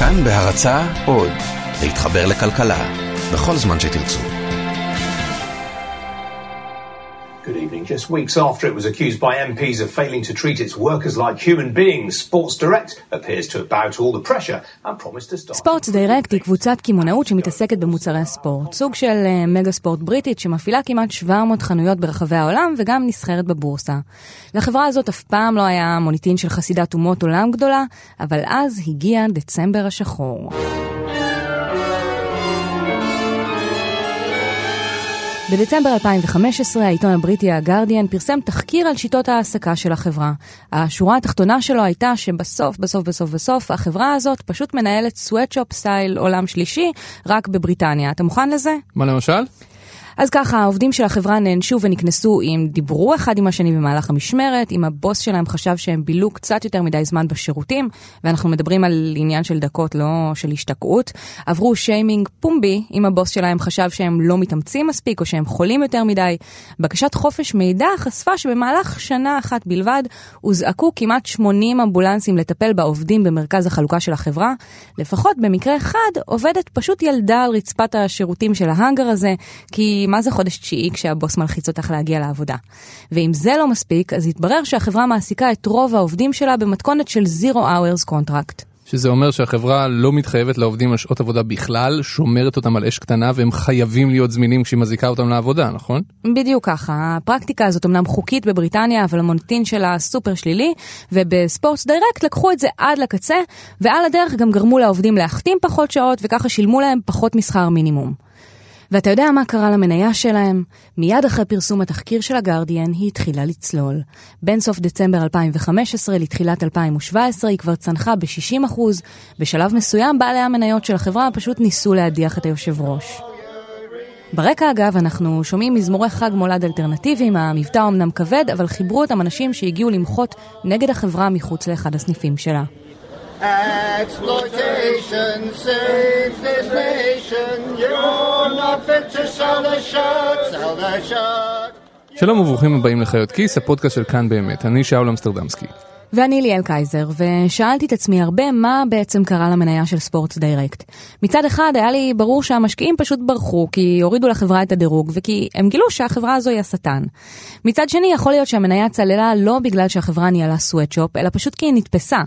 כאן בהרצה עוד, להתחבר לכלכלה, בכל זמן שתרצו. Evening. Just weeks after it was accused by MPs of failing to treat its workers like human beings, Sports Direct appears to have bowed to all the pressure and promised to start. ספורטס דיירקט היא קבוצת קמעונאות שמתעסקת במוצרי הספורט, סוג של אה, מגה ספורט בריטית שמפעילה כמעט 700 חנויות ברחבי העולם וגם נסחרת בבורסה. לחברה הזאת אף פעם לא היה מוניטין של חסידת אומות עולם גדולה, אבל אז הגיע דצמבר השחור. בדצמבר 2015 העיתון הבריטי הגרדיאן פרסם תחקיר על שיטות ההעסקה של החברה. השורה התחתונה שלו הייתה שבסוף, בסוף, בסוף, בסוף, החברה הזאת פשוט מנהלת סוואטשופ סטייל עולם שלישי, רק בבריטניה. אתה מוכן לזה? מה למשל? אז ככה, העובדים של החברה נענשו ונקנסו אם דיברו אחד עם השני במהלך המשמרת, אם הבוס שלהם חשב שהם בילו קצת יותר מדי זמן בשירותים, ואנחנו מדברים על עניין של דקות, לא של השתקעות. עברו שיימינג פומבי אם הבוס שלהם חשב שהם לא מתאמצים מספיק או שהם חולים יותר מדי. בקשת חופש מידע חשפה שבמהלך שנה אחת בלבד הוזעקו כמעט 80 אמבולנסים לטפל בעובדים במרכז החלוקה של החברה. לפחות במקרה אחד, עובדת פשוט ילדה על רצפת השירותים של ההאנגר הזה, כי מה זה חודש תשיעי כשהבוס מלחיץ אותך להגיע לעבודה? ואם זה לא מספיק, אז התברר שהחברה מעסיקה את רוב העובדים שלה במתכונת של Zero Hours Contract. שזה אומר שהחברה לא מתחייבת לעובדים על שעות עבודה בכלל, שומרת אותם על אש קטנה והם חייבים להיות זמינים כשהיא מזיקה אותם לעבודה, נכון? בדיוק ככה, הפרקטיקה הזאת אמנם חוקית בבריטניה, אבל המוניטין שלה סופר שלילי, ובספורטס דיירקט לקחו את זה עד לקצה, ועל הדרך גם גרמו לעובדים להחתים פחות שעות, וככה שילמו להם פחות משכר מינימום. ואתה יודע מה קרה למניה שלהם? מיד אחרי פרסום התחקיר של הגרדיאן היא התחילה לצלול. בין סוף דצמבר 2015 לתחילת 2017 היא כבר צנחה ב-60%. בשלב מסוים בעלי המניות של החברה פשוט ניסו להדיח את היושב ראש. ברקע אגב אנחנו שומעים מזמורי חג מולד אלטרנטיביים, המבטא אמנם כבד, אבל חיברו אותם אנשים שהגיעו למחות נגד החברה מחוץ לאחד הסניפים שלה. Exploitation saves this nation. You're not fit to sell the shirt, sell the shirt. שלום וברוכים הבאים לחיות כיס, הפודקאסט של כאן באמת, אני שאול אמסטרדמסקי. ואני ליאל קייזר, ושאלתי את עצמי הרבה מה בעצם קרה למניה של Sports Direct. מצד אחד היה לי ברור שהמשקיעים פשוט ברחו, כי הורידו לחברה את הדירוג, וכי הם גילו שהחברה הזו היא השטן. מצד שני, יכול להיות שהמניה צללה לא בגלל שהחברה ניהלה sweatshop, אלא פשוט כי היא נתפסה.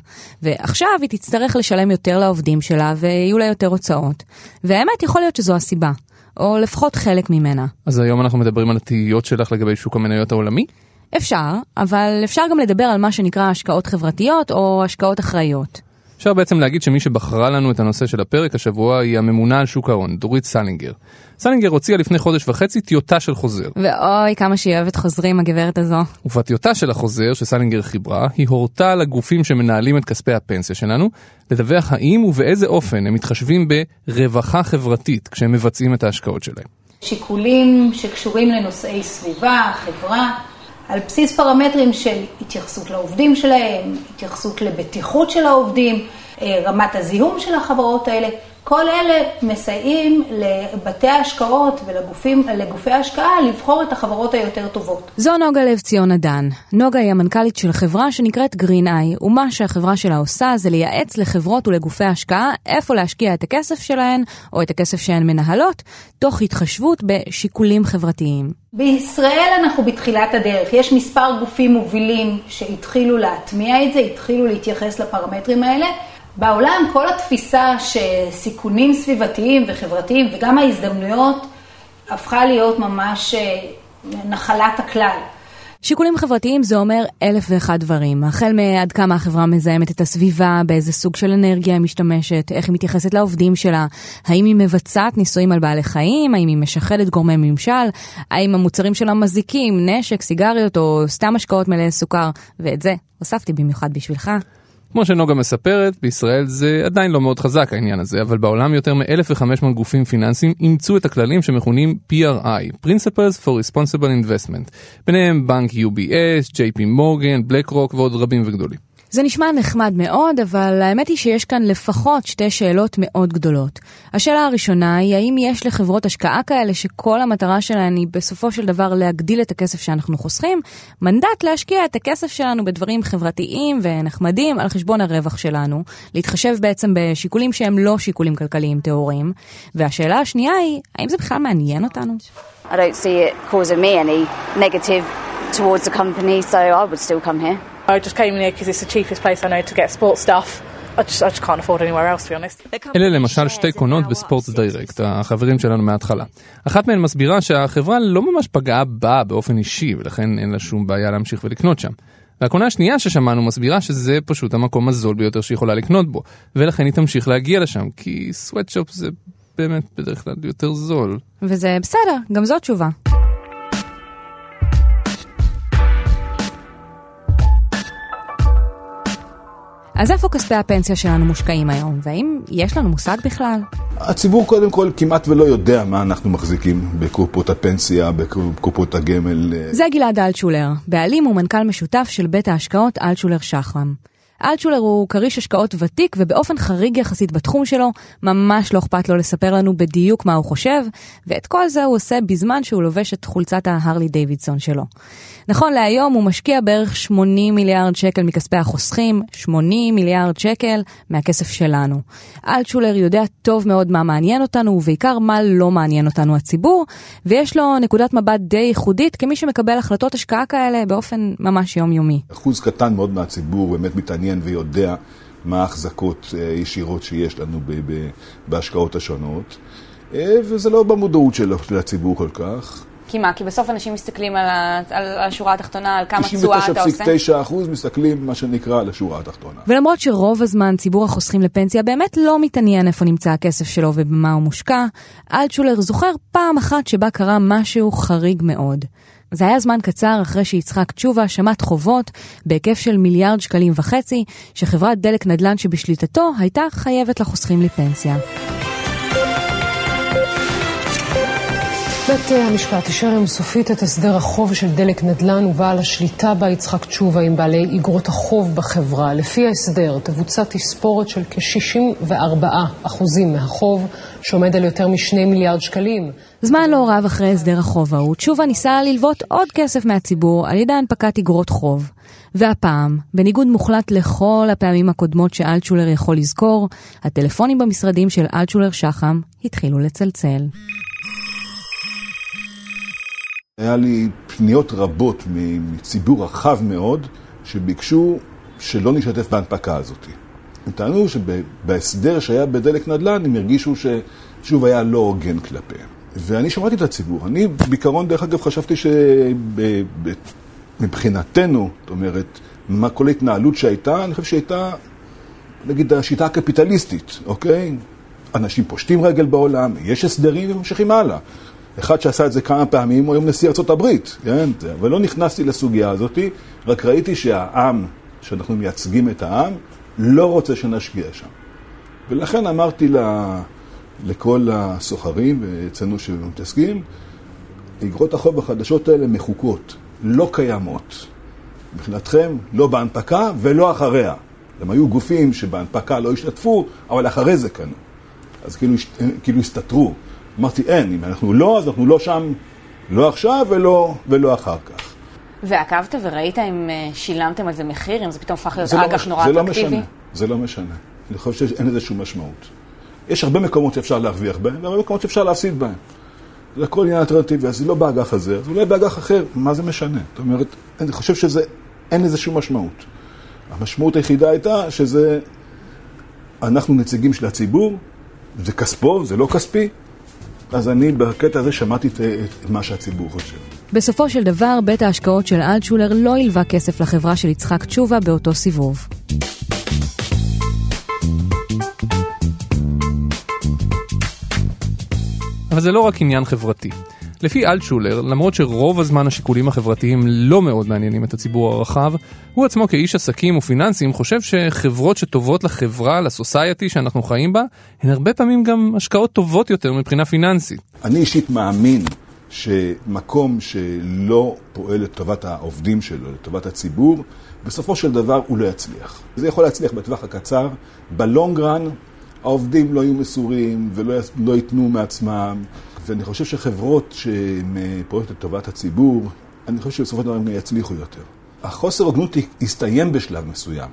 ועכשיו היא תצטרך לשלם יותר לעובדים שלה, ויהיו לה יותר הוצאות. והאמת, יכול להיות שזו הסיבה. או לפחות חלק ממנה. אז היום אנחנו מדברים על התהיות שלך לגבי שוק המניות העולמי? אפשר, אבל אפשר גם לדבר על מה שנקרא השקעות חברתיות או השקעות אחראיות. אפשר בעצם להגיד שמי שבחרה לנו את הנושא של הפרק השבוע היא הממונה על שוק ההון, דורית סלינגר. סלינגר הוציאה לפני חודש וחצי טיוטה של חוזר. ואוי, כמה שהיא אוהבת חוזרים, הגברת הזו. ובטיוטה של החוזר שסלינגר חיברה, היא הורתה לגופים שמנהלים את כספי הפנסיה שלנו, לדווח האם ובאיזה אופן הם מתחשבים ברווחה חברתית כשהם מבצעים את ההשקעות שלהם. שיקולים שקשורים לנושאי סביבה, חברה. על בסיס פרמטרים של התייחסות לעובדים שלהם, התייחסות לבטיחות של העובדים, רמת הזיהום של החברות האלה, כל אלה מסייעים לבתי ההשקעות ולגופי ההשקעה לבחור את החברות היותר טובות. זו נוגה לב ציון אדן. נוגה היא המנכ"לית של חברה שנקראת גרין איי, ומה שהחברה שלה עושה זה לייעץ לחברות ולגופי ההשקעה איפה להשקיע את הכסף שלהן, או את הכסף שהן מנהלות, תוך התחשבות בשיקולים חברתיים. בישראל אנחנו בתחילת הדרך, יש מספר גופים מובילים שהתחילו להטמיע את זה, התחילו להתייחס לפרמטרים האלה. בעולם כל התפיסה שסיכונים סביבתיים וחברתיים וגם ההזדמנויות הפכה להיות ממש נחלת הכלל. שיקולים חברתיים זה אומר אלף ואחד דברים, החל מעד כמה החברה מזהמת את הסביבה, באיזה סוג של אנרגיה היא משתמשת, איך היא מתייחסת לעובדים שלה, האם היא מבצעת ניסויים על בעלי חיים, האם היא משחדת גורמי ממשל, האם המוצרים שלה מזיקים, נשק, סיגריות או סתם השקעות מלאי סוכר, ואת זה הוספתי במיוחד בשבילך. כמו שנוגה מספרת, בישראל זה עדיין לא מאוד חזק העניין הזה, אבל בעולם יותר מ-1,500 גופים פיננסיים אימצו את הכללים שמכונים PRI, Principles for Responsible Investment, ביניהם בנק UBS, JP בלק רוק ועוד רבים וגדולים. זה נשמע נחמד מאוד, אבל האמת היא שיש כאן לפחות שתי שאלות מאוד גדולות. השאלה הראשונה היא האם יש לחברות השקעה כאלה שכל המטרה שלהן היא בסופו של דבר להגדיל את הכסף שאנחנו חוסכים, מנדט להשקיע את הכסף שלנו בדברים חברתיים ונחמדים על חשבון הרווח שלנו, להתחשב בעצם בשיקולים שהם לא שיקולים כלכליים טהורים. והשאלה השנייה היא, האם זה בכלל מעניין אותנו? I don't see it causing me any negative towards the company, so I would still come here. I just came here because it's the cheapest place I know to get sports stuff. I just, I just can't afford anywhere else, to be honest. אלה למשל שתי קונות בספורטס דיירקט, החברים שלנו מההתחלה. אחת מהן מסבירה שהחברה לא ממש פגעה בה באופן אישי, ולכן אין לה שום בעיה להמשיך ולקנות שם. והקונה השנייה ששמענו מסבירה שזה פשוט המקום הזול ביותר שיכולה לקנות בו, ולכן היא תמשיך להגיע לשם, כי סוואטשופ זה באמת בדרך כלל יותר זול. וזה בסדר, גם זו תשובה. אז איפה כספי הפנסיה שלנו מושקעים היום, והאם יש לנו מושג בכלל? הציבור קודם כל כמעט ולא יודע מה אנחנו מחזיקים בקופות הפנסיה, בקופות הגמל. זה גלעד אלטשולר, בעלים ומנכ"ל משותף של בית ההשקעות אלטשולר שחרם. אלטשולר הוא כריש השקעות ותיק ובאופן חריג יחסית בתחום שלו, ממש לא אכפת לו לספר לנו בדיוק מה הוא חושב, ואת כל זה הוא עושה בזמן שהוא לובש את חולצת ההרלי דיווידסון שלו. נכון להיום הוא משקיע בערך 80 מיליארד שקל מכספי החוסכים, 80 מיליארד שקל מהכסף שלנו. אלטשולר יודע טוב מאוד מה מעניין אותנו, ובעיקר מה לא מעניין אותנו הציבור, ויש לו נקודת מבט די ייחודית כמי שמקבל החלטות השקעה כאלה באופן ממש יומיומי. אחוז קטן מאוד מהציבור באמת מתעניין ויודע מה ההחזקות אה, ישירות שיש לנו בהשקעות השונות, אה, וזה לא במודעות של הציבור כל כך. כי מה? כי בסוף אנשים מסתכלים על, ה, על השורה התחתונה, על כמה תשואה אתה עושה? 99.9% מסתכלים, מה שנקרא, על השורה התחתונה. ולמרות שרוב הזמן ציבור החוסכים לפנסיה באמת לא מתעניין איפה נמצא הכסף שלו ובמה הוא מושקע, אלטשולר זוכר פעם אחת שבה קרה משהו חריג מאוד. זה היה זמן קצר אחרי שיצחק תשובה שמט חובות בהיקף של מיליארד שקלים וחצי, שחברת דלק נדל"ן שבשליטתו הייתה חייבת לחוסכים לפנסיה. בית המשפט אישר היום סופית את הסדר החוב של דלק נדל"ן ובעל השליטה בה יצחק תשובה עם בעלי אגרות החוב בחברה. לפי ההסדר תבוצע תספורת של כ-64 אחוזים מהחוב, שעומד על יותר משני מיליארד שקלים. זמן לא רב אחרי הסדר החוב ההוא, תשובה ניסה ללוות עוד כסף מהציבור על ידי הנפקת אגרות חוב. והפעם, בניגוד מוחלט לכל הפעמים הקודמות שאלטשולר יכול לזכור, הטלפונים במשרדים של אלטשולר שחם התחילו לצלצל. היה לי פניות רבות מציבור רחב מאוד שביקשו שלא נשתף בהנפקה הזאת. הם טענו שבהסדר שהיה בדלק נדל"ן הם הרגישו ששוב היה לא הוגן כלפיהם. ואני שמעתי את הציבור. אני בעיקרון, דרך אגב, חשבתי שמבחינתנו, זאת אומרת, מה כל ההתנהלות שהייתה, אני חושב שהייתה, נגיד, השיטה הקפיטליסטית, אוקיי? אנשים פושטים רגל בעולם, יש הסדרים וממשיכים הלאה. אחד שעשה את זה כמה פעמים הוא היום נשיא ארצות הברית, כן? ולא נכנסתי לסוגיה הזאת, רק ראיתי שהעם, שאנחנו מייצגים את העם, לא רוצה שנשקיע שם. ולכן אמרתי לה, לכל הסוחרים אצלנו שמתעסקים, אגרות החוב החדשות האלה מחוקות, לא קיימות. מבחינתכם, לא בהנפקה ולא אחריה. הם היו גופים שבהנפקה לא השתתפו, אבל אחרי זה קנו. אז כאילו, כאילו הסתתרו. אמרתי, אין, אם אנחנו לא, אז אנחנו לא שם, לא עכשיו ולא, ולא אחר כך. ועקבת וראית אם אה, שילמתם על זה מחיר, אם זה פתאום הפך להיות אג"ח נורא אטרקטיבי? זה לא משנה, זה לא משנה. אני חושב שאין לזה שום משמעות. יש הרבה מקומות שאפשר להרוויח בהם, והרבה מקומות שאפשר להפסיד בהם. זה הכל עניין אלטרנטיבי, אז זה לא באג"ח הזה, אז אולי באג"ח אחר, מה זה משנה? זאת אומרת, אני חושב שזה, אין לזה שום משמעות. המשמעות היחידה הייתה שזה, אנחנו נציגים של הציבור, זה כספו, זה לא כספי, אז אני בקטע הזה שמעתי את, את מה שהציבור חושב. בסופו של דבר, בית ההשקעות של אלטשולר לא הלווה כסף לחברה של יצחק תשובה באותו סיבוב. אבל זה לא רק עניין חברתי. לפי אלטשולר, למרות שרוב הזמן השיקולים החברתיים לא מאוד מעניינים את הציבור הרחב, הוא עצמו כאיש עסקים ופיננסים חושב שחברות שטובות לחברה, לסוסייטי שאנחנו חיים בה, הן הרבה פעמים גם השקעות טובות יותר מבחינה פיננסית. אני אישית מאמין שמקום שלא פועל לטובת העובדים שלו, לטובת הציבור, בסופו של דבר הוא לא יצליח. זה יכול להצליח בטווח הקצר, בלונג רן העובדים לא יהיו מסורים ולא לא ייתנו מעצמם, ואני חושב שחברות שפועלות לטובת הציבור, אני חושב שבסופו של דבר הם יצליחו יותר. החוסר הוגנות הסתיים בשלב מסוים.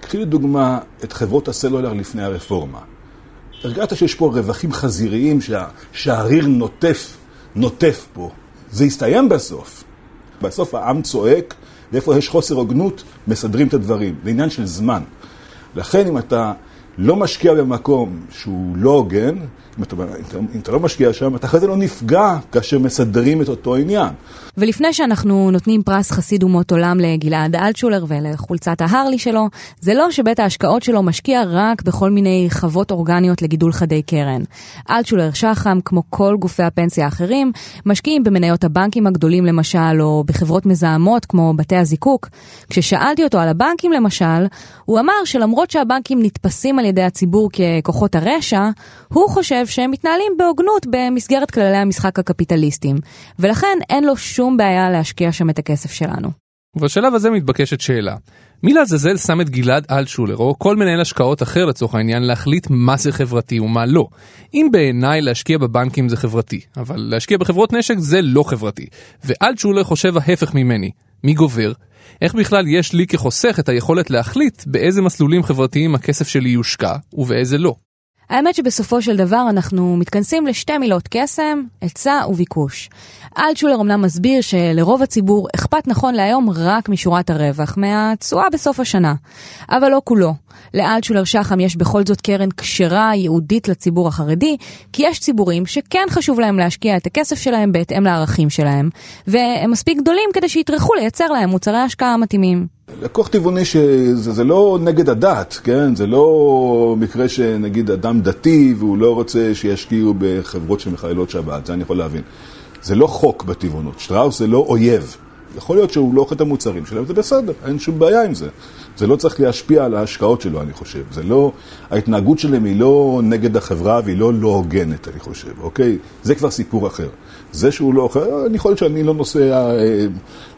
קחי לדוגמה את חברות הסלולר לפני הרפורמה. הרגעת שיש פה רווחים חזיריים שה, שהריר נוטף, נוטף פה. זה הסתיים בסוף. בסוף העם צועק, ואיפה יש חוסר הוגנות, מסדרים את הדברים. זה עניין של זמן. לכן אם אתה לא משקיע במקום שהוא לא הוגן, אם אתה, אם אתה לא משקיע שם, אתה אחרי זה לא נפגע כאשר מסדרים את אותו עניין. ולפני שאנחנו נותנים פרס חסיד אומות עולם לגלעד אלטשולר ולחולצת ההרלי שלו, זה לא שבית ההשקעות שלו משקיע רק בכל מיני חוות אורגניות לגידול חדי קרן. אלטשולר שחם, כמו כל גופי הפנסיה האחרים, משקיעים במניות הבנקים הגדולים למשל, או בחברות מזהמות כמו בתי הזיקוק. כששאלתי אותו על הבנקים למשל, הוא אמר שלמרות שהבנקים נתפסים על ידי הציבור ככוחות הרשע, הוא חושב שהם מתנהלים בהוגנות במסגרת כללי המשחק הקפיטליסטיים, ולכן אין לו שום בעיה להשקיע שם את הכסף שלנו. ובשלב הזה מתבקשת שאלה, מי לעזאזל שם את גלעד אלטשולר או כל מנהל השקעות אחר לצורך העניין להחליט מה זה חברתי ומה לא? אם בעיניי להשקיע בבנקים זה חברתי, אבל להשקיע בחברות נשק זה לא חברתי, ואלטשולר חושב ההפך ממני, מי גובר? איך בכלל יש לי כחוסך את היכולת להחליט באיזה מסלולים חברתיים הכסף שלי יושקע ובאיזה לא? האמת שבסופו של דבר אנחנו מתכנסים לשתי מילות קסם, היצע וביקוש. אלטשולר אמנם מסביר שלרוב הציבור אכפת נכון להיום רק משורת הרווח, מהתשואה בסוף השנה. אבל לא כולו. לאלטשולר שחם יש בכל זאת קרן כשרה ייעודית לציבור החרדי, כי יש ציבורים שכן חשוב להם להשקיע את הכסף שלהם בהתאם לערכים שלהם, והם מספיק גדולים כדי שיטרחו לייצר להם מוצרי השקעה מתאימים. לקוח טבעוני שזה זה לא נגד הדת, כן? זה לא מקרה שנגיד אדם דתי והוא לא רוצה שישקיעו בחברות שמחללות שבת, זה אני יכול להבין. זה לא חוק בטבעונות, שטראוס זה לא אויב. יכול להיות שהוא לא אוכל את המוצרים שלהם, זה בסדר, אין שום בעיה עם זה. זה לא צריך להשפיע על ההשקעות שלו, אני חושב. זה לא, ההתנהגות שלהם היא לא נגד החברה והיא לא לא הוגנת, אני חושב, אוקיי? זה כבר סיפור אחר. זה שהוא לא אוכל, אני יכול להיות שאני לא נוסע, אה,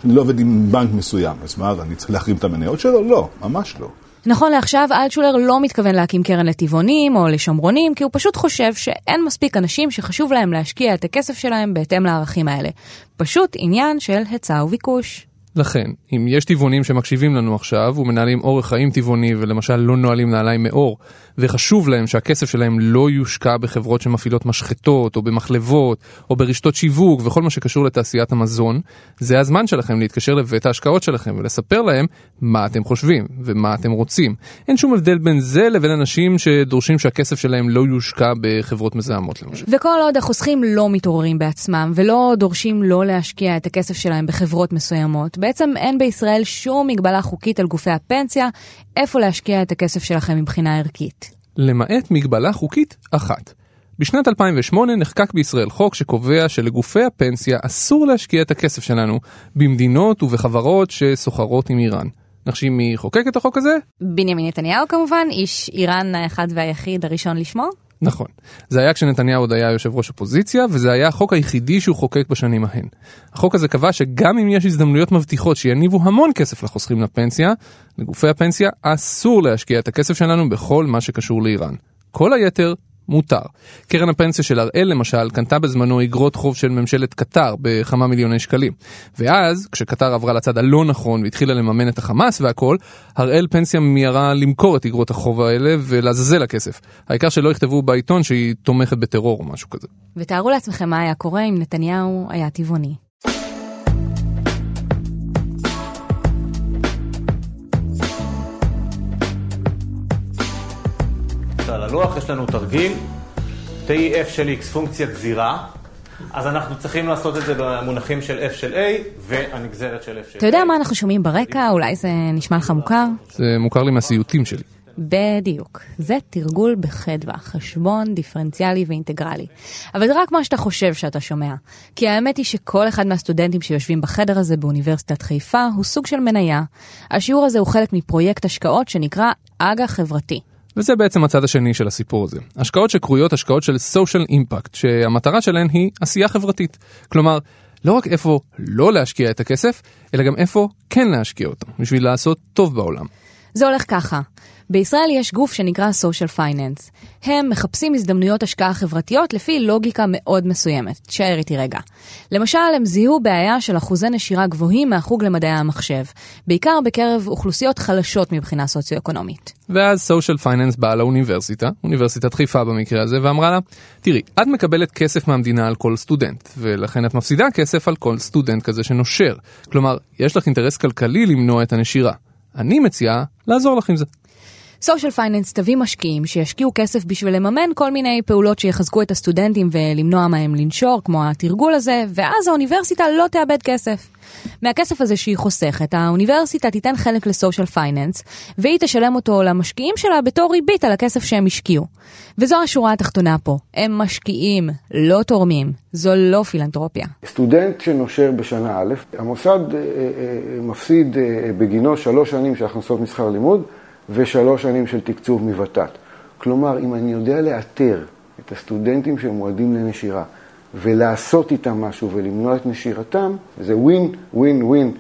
אני לא עובד עם בנק מסוים, אז מה, אני צריך להחרים את המניות שלו? לא, ממש לא. נכון לעכשיו, אלטשולר לא מתכוון להקים קרן לטבעונים או לשומרונים, כי הוא פשוט חושב שאין מספיק אנשים שחשוב להם להשקיע את הכסף שלהם בהתאם לערכים האלה. פשוט עניין של היצע וביקוש. לכן, אם יש טבעונים שמקשיבים לנו עכשיו ומנהלים אורח חיים טבעוני ולמשל לא נועלים נעליים מאור, וחשוב להם שהכסף שלהם לא יושקע בחברות שמפעילות משחטות או במחלבות או ברשתות שיווק וכל מה שקשור לתעשיית המזון, זה הזמן שלכם להתקשר לבית ההשקעות שלכם ולספר להם מה אתם חושבים ומה אתם רוצים. אין שום הבדל בין זה לבין אנשים שדורשים שהכסף שלהם לא יושקע בחברות מזהמות למשל. וכל עוד החוסכים לא מתעוררים בעצמם ולא דורשים לא להשקיע את הכסף שלהם בחברות מסוימות, בעצם אין בישראל שום מגבלה חוקית על גופי הפנסיה איפה להשקיע את הכסף שלכם מבחינה ערכית. למעט מגבלה חוקית אחת. בשנת 2008 נחקק בישראל חוק שקובע שלגופי הפנסיה אסור להשקיע את הכסף שלנו במדינות ובחברות שסוחרות עם איראן. נחשים מי חוקק את החוק הזה? בנימין נתניהו כמובן, איש איראן האחד והיחיד הראשון לשמו. נכון. זה היה כשנתניהו עוד היה יושב ראש אופוזיציה, וזה היה החוק היחידי שהוא חוקק בשנים ההן. החוק הזה קבע שגם אם יש הזדמנויות מבטיחות שיניבו המון כסף לחוסכים לפנסיה, לגופי הפנסיה אסור להשקיע את הכסף שלנו בכל מה שקשור לאיראן. כל היתר מותר. קרן הפנסיה של הראל למשל קנתה בזמנו אגרות חוב של ממשלת קטר בכמה מיליוני שקלים. ואז, כשקטר עברה לצד הלא נכון והתחילה לממן את החמאס והכל, הראל פנסיה מיהרה למכור את אגרות החוב האלה ולעזאזל הכסף. העיקר שלא יכתבו בעיתון שהיא תומכת בטרור או משהו כזה. ותארו לעצמכם מה היה קורה אם נתניהו היה טבעוני. על הלוח יש לנו תרגיל, TF של X פונקציה גזירה, אז אנחנו צריכים לעשות את זה במונחים של F של A והנגזרת של F של A. אתה יודע מה אנחנו שומעים ברקע? אולי זה נשמע לך מוכר? זה מוכר לי מהסיוטים שלי. בדיוק. זה תרגול בחדווה, חשבון דיפרנציאלי ואינטגרלי. אבל זה רק מה שאתה חושב שאתה שומע. כי האמת היא שכל אחד מהסטודנטים שיושבים בחדר הזה באוניברסיטת חיפה הוא סוג של מניה. השיעור הזה הוא חלק מפרויקט השקעות שנקרא אג"א חברתי. וזה בעצם הצד השני של הסיפור הזה. השקעות שקרויות השקעות של social impact, שהמטרה שלהן היא עשייה חברתית. כלומר, לא רק איפה לא להשקיע את הכסף, אלא גם איפה כן להשקיע אותו, בשביל לעשות טוב בעולם. זה הולך ככה. בישראל יש גוף שנקרא social finance. הם מחפשים הזדמנויות השקעה חברתיות לפי לוגיקה מאוד מסוימת. תשאר איתי רגע. למשל, הם זיהו בעיה של אחוזי נשירה גבוהים מהחוג למדעי המחשב, בעיקר בקרב אוכלוסיות חלשות מבחינה סוציו-אקונומית. ואז Social Finance באה לאוניברסיטה, אוניברסיטת חיפה במקרה הזה, ואמרה לה, תראי, את מקבלת כסף מהמדינה על כל סטודנט, ולכן את מפסידה כסף על כל סטודנט כזה שנושר. כלומר, יש לך אינטרס כלכלי למנוע את הנשירה. אני מציעה לעזור לך עם זה. Social Finance תביא משקיעים שישקיעו כסף בשביל לממן כל מיני פעולות שיחזקו את הסטודנטים ולמנוע מהם לנשור, כמו התרגול הזה, ואז האוניברסיטה לא תאבד כסף. מהכסף הזה שהיא חוסכת, האוניברסיטה תיתן חלק לסושיאל פייננס, והיא תשלם אותו למשקיעים שלה בתור ריבית על הכסף שהם השקיעו. וזו השורה התחתונה פה, הם משקיעים, לא תורמים. זו לא פילנטרופיה. סטודנט שנושר בשנה א', המוסד אה, אה, מפסיד אה, בגינו שלוש שנים של הכנסות משכר לימוד, ושלוש שנים של תקצוב מוות"ת. כלומר, אם אני יודע לאתר את הסטודנטים שמועדים לנשירה ולעשות איתם משהו ולמנוע את נשירתם, זה ווין, ווין, ווין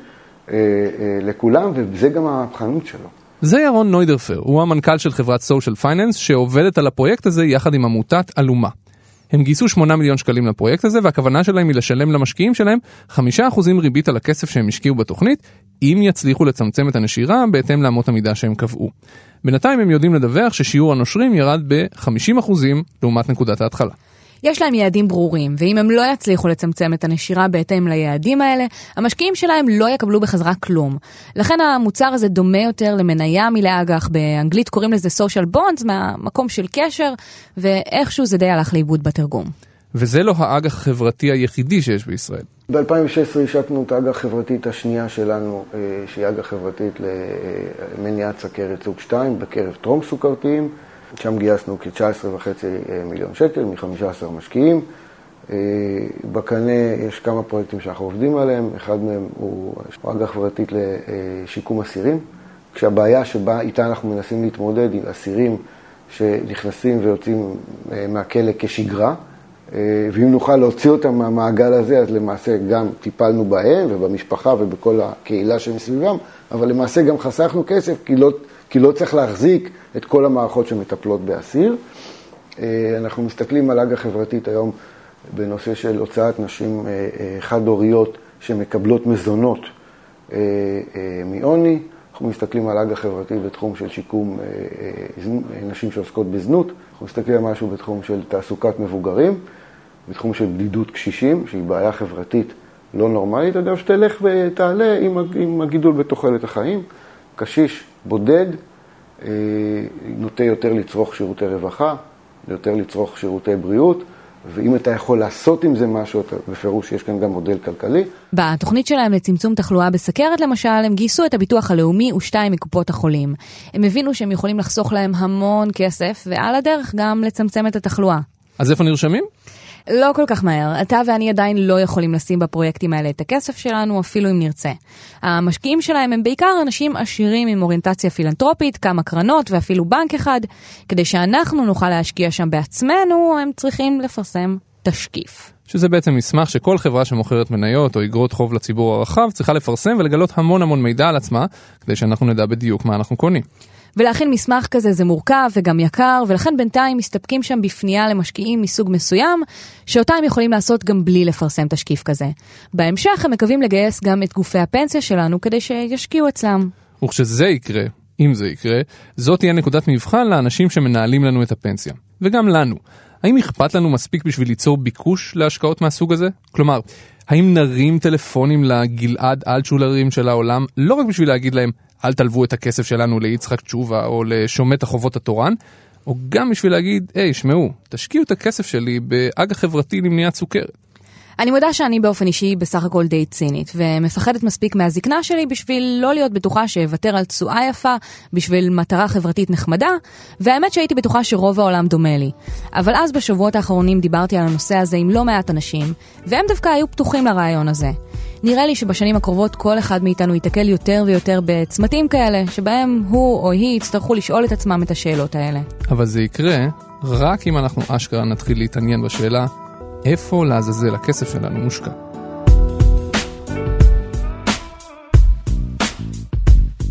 לכולם, וזה גם המהפכנות שלו. זה ירון נוידרפר, הוא המנכ"ל של חברת סושיאל פייננס שעובדת על הפרויקט הזה יחד עם עמותת אלומה. הם גייסו 8 מיליון שקלים לפרויקט הזה והכוונה שלהם היא לשלם למשקיעים שלהם 5% ריבית על הכסף שהם השקיעו בתוכנית, אם יצליחו לצמצם את הנשירה בהתאם לאמות המידה שהם קבעו. בינתיים הם יודעים לדווח ששיעור הנושרים ירד ב-50% לעומת נקודת ההתחלה. יש להם יעדים ברורים, ואם הם לא יצליחו לצמצם את הנשירה בהתאם ליעדים האלה, המשקיעים שלהם לא יקבלו בחזרה כלום. לכן המוצר הזה דומה יותר למניה מלאג"ח, באנגלית קוראים לזה social bonds, מהמקום של קשר, ואיכשהו זה די הלך לאיבוד בתרגום. וזה לא האג"ח החברתי היחידי שיש בישראל. ב-2016 השקנו את האג"ח החברתית השנייה שלנו, אה, שהיא אג"ח חברתית למניעת סכרת סוג 2 בקרב טרום סוכרתיים. שם גייסנו כ-19.5 אה, מיליון שקל מ-15 משקיעים. אה, בקנה יש כמה פרויקטים שאנחנו עובדים עליהם, אחד מהם הוא אג"ח חברתית לשיקום אסירים, כשהבעיה שבה איתה אנחנו מנסים להתמודד עם אסירים שנכנסים ויוצאים מהכלא כשגרה. אה, ואם נוכל להוציא אותם מהמעגל הזה, אז למעשה גם טיפלנו בהם ובמשפחה ובכל הקהילה שמסביבם, אבל למעשה גם חסכנו כסף, כי לא, כי לא צריך להחזיק את כל המערכות שמטפלות באסיר. אה, אנחנו מסתכלים על אג"ח חברתית היום בנושא של הוצאת נשים אה, חד-הוריות שמקבלות מזונות מעוני. אנחנו מסתכלים על אג"ח חברתית בתחום של שיקום נשים שעוסקות בזנות. אנחנו מסתכלים על משהו בתחום של תעסוקת מבוגרים. בתחום של בדידות קשישים, שהיא בעיה חברתית לא נורמלית, אגב, שתלך ותעלה עם הגידול בתוחלת החיים. קשיש בודד אה, נוטה יותר לצרוך שירותי רווחה, יותר לצרוך שירותי בריאות. ואם אתה יכול לעשות עם זה משהו, אתה בפירוש יש כאן גם מודל כלכלי. בתוכנית שלהם לצמצום תחלואה בסכרת למשל, הם גייסו את הביטוח הלאומי ושתיים מקופות החולים. הם הבינו שהם יכולים לחסוך להם המון כסף, ועל הדרך גם לצמצם את התחלואה. אז איפה נרשמים? לא כל כך מהר. אתה ואני עדיין לא יכולים לשים בפרויקטים האלה את הכסף שלנו, אפילו אם נרצה. המשקיעים שלהם הם בעיקר אנשים עשירים עם אוריינטציה פילנטרופית, כמה קרנות ואפילו בנק אחד. כדי שאנחנו נוכל להשקיע שם בעצמנו, הם צריכים לפרסם תשקיף. שזה בעצם מסמך שכל חברה שמוכרת מניות או אגרות חוב לציבור הרחב צריכה לפרסם ולגלות המון המון מידע על עצמה, כדי שאנחנו נדע בדיוק מה אנחנו קונים. ולהכין מסמך כזה זה מורכב וגם יקר, ולכן בינתיים מסתפקים שם בפנייה למשקיעים מסוג מסוים, שאותה הם יכולים לעשות גם בלי לפרסם תשקיף כזה. בהמשך הם מקווים לגייס גם את גופי הפנסיה שלנו כדי שישקיעו אצלם. וכשזה יקרה, אם זה יקרה, זאת תהיה נקודת מבחן לאנשים שמנהלים לנו את הפנסיה. וגם לנו. האם אכפת לנו מספיק בשביל ליצור ביקוש להשקעות מהסוג הזה? כלומר, האם נרים טלפונים לגלעד אלטשולרים של העולם לא רק בשביל להגיד להם אל תלוו את הכסף שלנו ליצחק תשובה או לשומט החובות התורן, או גם בשביל להגיד, היי, שמעו, תשקיעו את הכסף שלי באג"ח חברתי למניעת סוכרת. אני מודה שאני באופן אישי בסך הכל די צינית, ומפחדת מספיק מהזקנה שלי בשביל לא להיות בטוחה שאוותר על תשואה יפה, בשביל מטרה חברתית נחמדה, והאמת שהייתי בטוחה שרוב העולם דומה לי. אבל אז בשבועות האחרונים דיברתי על הנושא הזה עם לא מעט אנשים, והם דווקא היו פתוחים לרעיון הזה. נראה לי שבשנים הקרובות כל אחד מאיתנו ייתקל יותר ויותר בצמתים כאלה, שבהם הוא או היא יצטרכו לשאול את עצמם את השאלות האלה. אבל זה יקרה רק אם אנחנו אשכרה נתחיל להתעניין בשאלה איפה לעזאזל הכסף שלנו מושקע.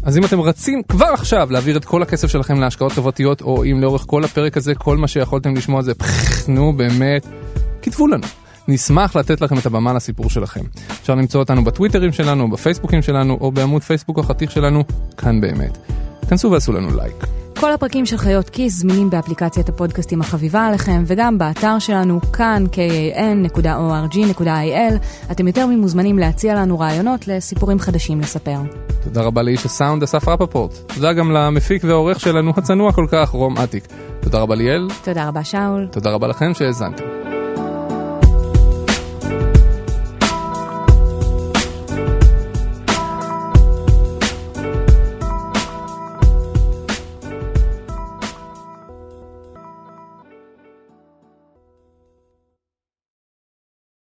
אז אם אתם רצים כבר עכשיו להעביר את כל הכסף שלכם להשקעות חברתיות, או אם לאורך כל הפרק הזה כל מה שיכולתם לשמוע זה פחח, נו באמת, כתבו לנו. נשמח לתת לכם את הבמה לסיפור שלכם. אפשר למצוא אותנו בטוויטרים שלנו, בפייסבוקים שלנו, או בעמוד פייסבוק החתיך שלנו, כאן באמת. כנסו ועשו לנו לייק. כל הפרקים של חיות כיס זמינים באפליקציית הפודקאסטים החביבה עליכם, וגם באתר שלנו, כאן, kan.org.il. אתם יותר ממוזמנים להציע לנו רעיונות לסיפורים חדשים לספר. תודה רבה לאיש הסאונד אסף רפפורט. תודה גם למפיק והעורך שלנו הצנוע כל כך, רום אטיק. תודה רבה ליאל. תודה רבה שאול. תודה רבה לכם שהאזנתם.